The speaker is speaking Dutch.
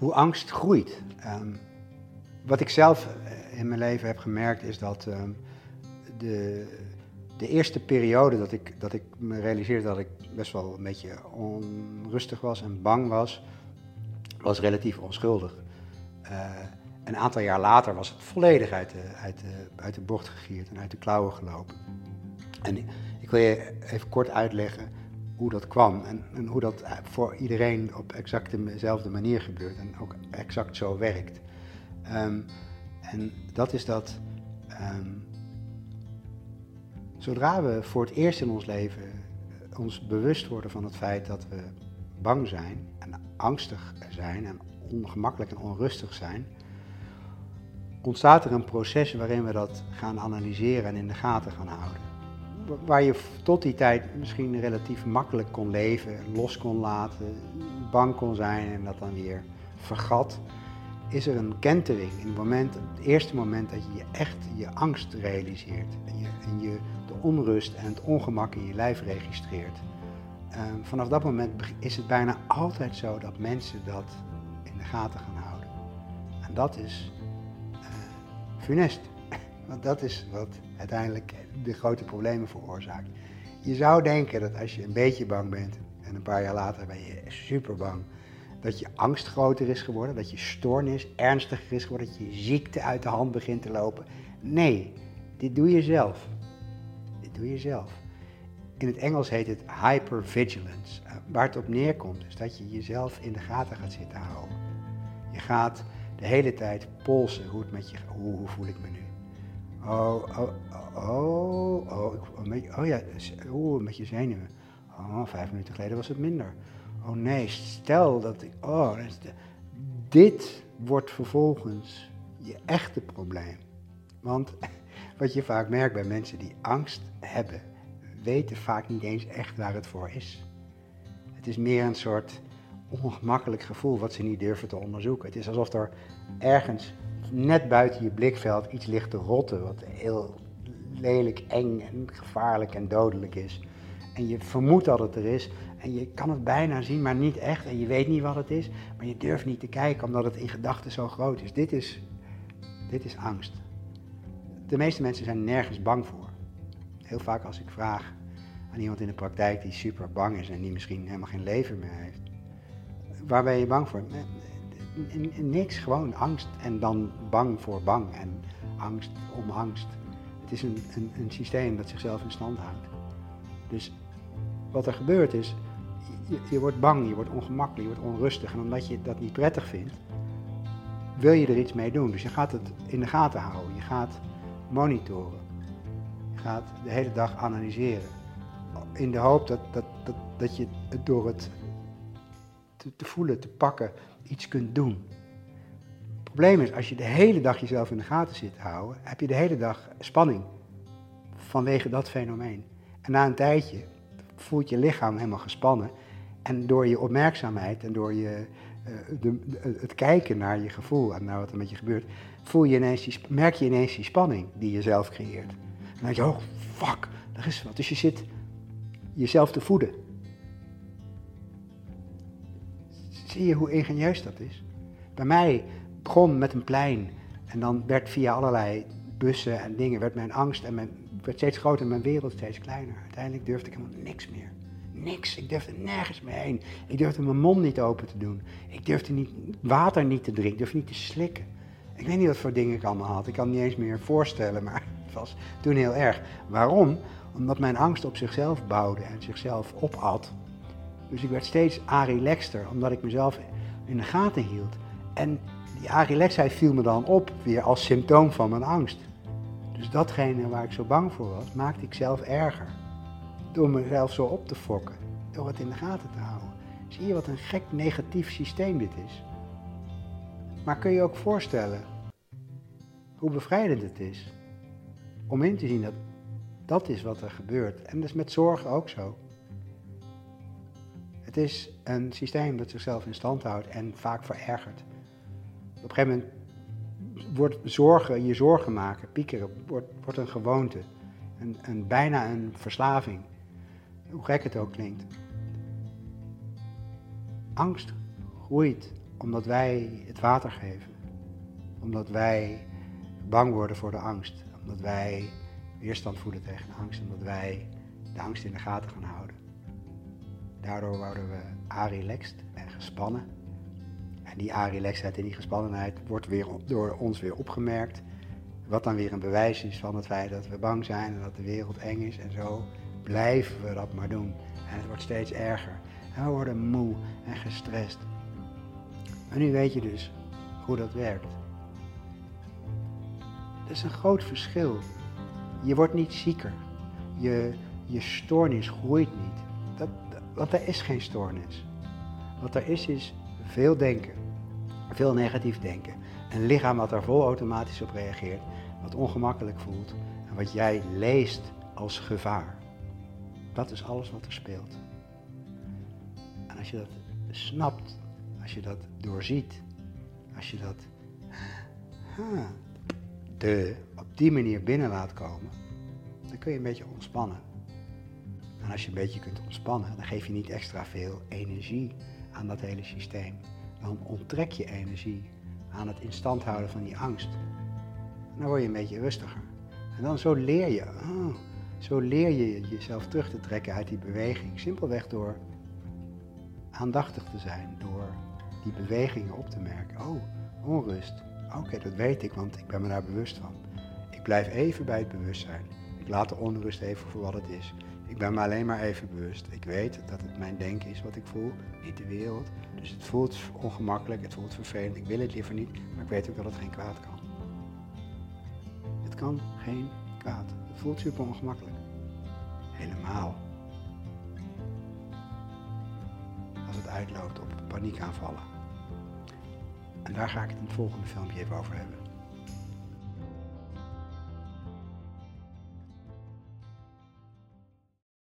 hoe angst groeit. Ehm, wat ik zelf eh, in mijn leven heb gemerkt is dat ehm, de, de eerste periode dat ik, dat ik me realiseerde dat ik best wel een beetje onrustig was en bang was, was relatief onschuldig. Uh, een aantal jaar later was het volledig uit de, uit, de, uit de bocht gegierd en uit de klauwen gelopen. En ik wil je even kort uitleggen hoe dat kwam en, en hoe dat voor iedereen op exact dezelfde manier gebeurt en ook exact zo werkt. Um, en dat is dat um, zodra we voor het eerst in ons leven ons bewust worden van het feit dat we bang zijn en angstig zijn en ongemakkelijk en onrustig zijn, ontstaat er een proces waarin we dat gaan analyseren en in de gaten gaan houden. Waar je tot die tijd misschien relatief makkelijk kon leven, los kon laten, bang kon zijn en dat dan weer vergat, is er een kentering in het, moment, het eerste moment dat je je echt je angst realiseert en je, en je de onrust en het ongemak in je lijf registreert. Ehm, vanaf dat moment is het bijna altijd zo dat mensen dat in de gaten gaan houden. En dat is funest. Want dat is wat uiteindelijk de grote problemen veroorzaakt. Je zou denken dat als je een beetje bang bent en een paar jaar later ben je super bang, dat je angst groter is geworden, dat je stoornis ernstiger is geworden, dat je ziekte uit de hand begint te lopen. Nee, dit doe je zelf. Dit doe je zelf. In het Engels heet het hypervigilance. Eh, waar het op neerkomt is dat je jezelf in de gaten gaat zitten houden. Je gaat de hele tijd polsen. Hoe, het met je, hoe, hoe voel ik me nu? Oh, oh, oh, oh, oh, oh ja, oeh, met je zenuwen. Oh, vijf minuten geleden was het minder. Oh nee, stel dat ik. Oh, dit wordt vervolgens je echte probleem. Want wat je vaak merkt bij mensen die angst hebben, weten vaak niet eens echt waar het voor is. Het is meer een soort ongemakkelijk gevoel wat ze niet durven te onderzoeken. Het is alsof er ergens net buiten je blikveld iets ligt te rotten, wat heel lelijk, eng en gevaarlijk en dodelijk is. En je vermoedt dat het er is en je kan het bijna zien, maar niet echt. En je weet niet wat het is, maar je durft niet te kijken omdat het in gedachten zo groot is. Dit is, dit is angst. De meeste mensen zijn nergens bang voor. Heel vaak als ik vraag aan iemand in de praktijk die super bang is en die misschien helemaal geen leven meer heeft waar ben je bang voor? Niks, gewoon angst en dan bang voor bang en angst om angst. Het is een, een, een systeem dat zichzelf in stand houdt. Dus wat er gebeurt is, je, je, wordt bang, je wordt ongemakkelijk, je wordt onrustig. En omdat je dat niet prettig vindt, wil je er iets mee doen. Dus je gaat het in de gaten houden, je gaat monitoren. Je gaat de hele dag analyseren. In de hoop dat, dat, dat, dat je het door het te, te voelen, te pakken, iets kunt doen. Het probleem is, als je de hele dag jezelf in de gaten zit te houden, heb je de hele dag spanning vanwege dat fenomeen. En na een tijdje voelt je lichaam helemaal gespannen. En door je opmerkzaamheid en door je, uh, de, het kijken naar je gevoel en naar wat er met je gebeurt, voel je ineens die, merk je ineens die spanning die je zelf creëert. En dan denk je, oh fuck, er is wat. Dus je zit jezelf te voeden. Zie je hoe ingenieus dat is? Bij mij begon met een plein en dan werd via allerlei bussen en dingen, werd mijn angst en mijn, werd steeds groter en mijn wereld steeds kleiner. Uiteindelijk durfde ik helemaal niks meer. Niks. Ik durfde nergens meer heen. Ik durfde mijn mond niet open te doen. Ik durfde niet, water niet te drinken. Ik durfde niet te slikken. Ik weet niet wat voor dingen ik allemaal had. Ik kan het niet eens meer voorstellen, maar het was toen heel erg. Waarom? Omdat mijn angst op zichzelf bouwde en zichzelf opat. Dus ik werd steeds arelaxter, omdat ik mezelf in de gaten hield. En die arelaxheid viel me dan op, weer als symptoom van mijn angst. Dus datgene waar ik zo bang voor was, maakte ik zelf erger. Door mezelf zo op te fokken, door het in de gaten te houden. Zie je wat een gek negatief systeem dit is? Maar kun je ook voorstellen hoe bevrijdend het is om in te zien dat dat is wat er gebeurt. En dat is met zorgen ook zo. Het is een systeem dat zichzelf in stand houdt en vaak verergert. Op een gegeven moment wordt zorgen, je zorgen maken, piekeren, wordt, wordt een gewoonte. Een, een, bijna een verslaving. Hoe gek het ook klinkt. Angst groeit omdat wij het water geven. Omdat wij bang worden voor de angst. Omdat wij weerstand voelen tegen de angst. Omdat wij de angst in de gaten gaan houden. Daardoor worden we a-relaxed en gespannen. En die a-relaxedheid en die gespannenheid wordt weer door ons weer opgemerkt. Wat dan weer een bewijs is van het feit dat we bang zijn en dat de wereld eng is. En zo blijven we dat maar doen. En het wordt steeds erger. En we worden moe en gestrest. En nu weet je dus hoe dat werkt. Dat is een groot verschil. Je wordt niet zieker. Je, je stoornis groeit niet. Dat, want er is geen stoornis. Wat er is, is veel denken. Veel negatief denken. Een lichaam wat daar vol automatisch op reageert. Wat ongemakkelijk voelt. En wat jij leest als gevaar. Dat is alles wat er speelt. En als je dat snapt, als je dat doorziet, als je dat de, op die manier binnen laat komen, dan kun je een beetje ontspannen. En als je een beetje kunt ontspannen, dan geef je niet extra veel energie aan dat hele systeem. Dan onttrek je energie aan het in stand houden van die angst. En dan word je een beetje rustiger. En dan zo leer je, oh, zo leer je jezelf terug te trekken uit die beweging. Simpelweg door aandachtig te zijn, door die bewegingen op te merken. Oh, onrust. Oké, dat weet ik, want ik ben me daar bewust van. Ik blijf even bij het bewustzijn. Ik laat de onrust even voor wat het is. Ik ben me alleen maar even bewust. Ik weet dat het mijn denken is wat ik voel, niet de wereld. Dus het voelt ongemakkelijk, het voelt vervelend. Ik wil het liever niet, maar ik weet ook dat het geen kwaad kan. Het kan geen kwaad. Het voelt super ongemakkelijk. Helemaal. Als het uitloopt op paniekaanvallen. En daar ga ik het in het volgende filmpje even over hebben.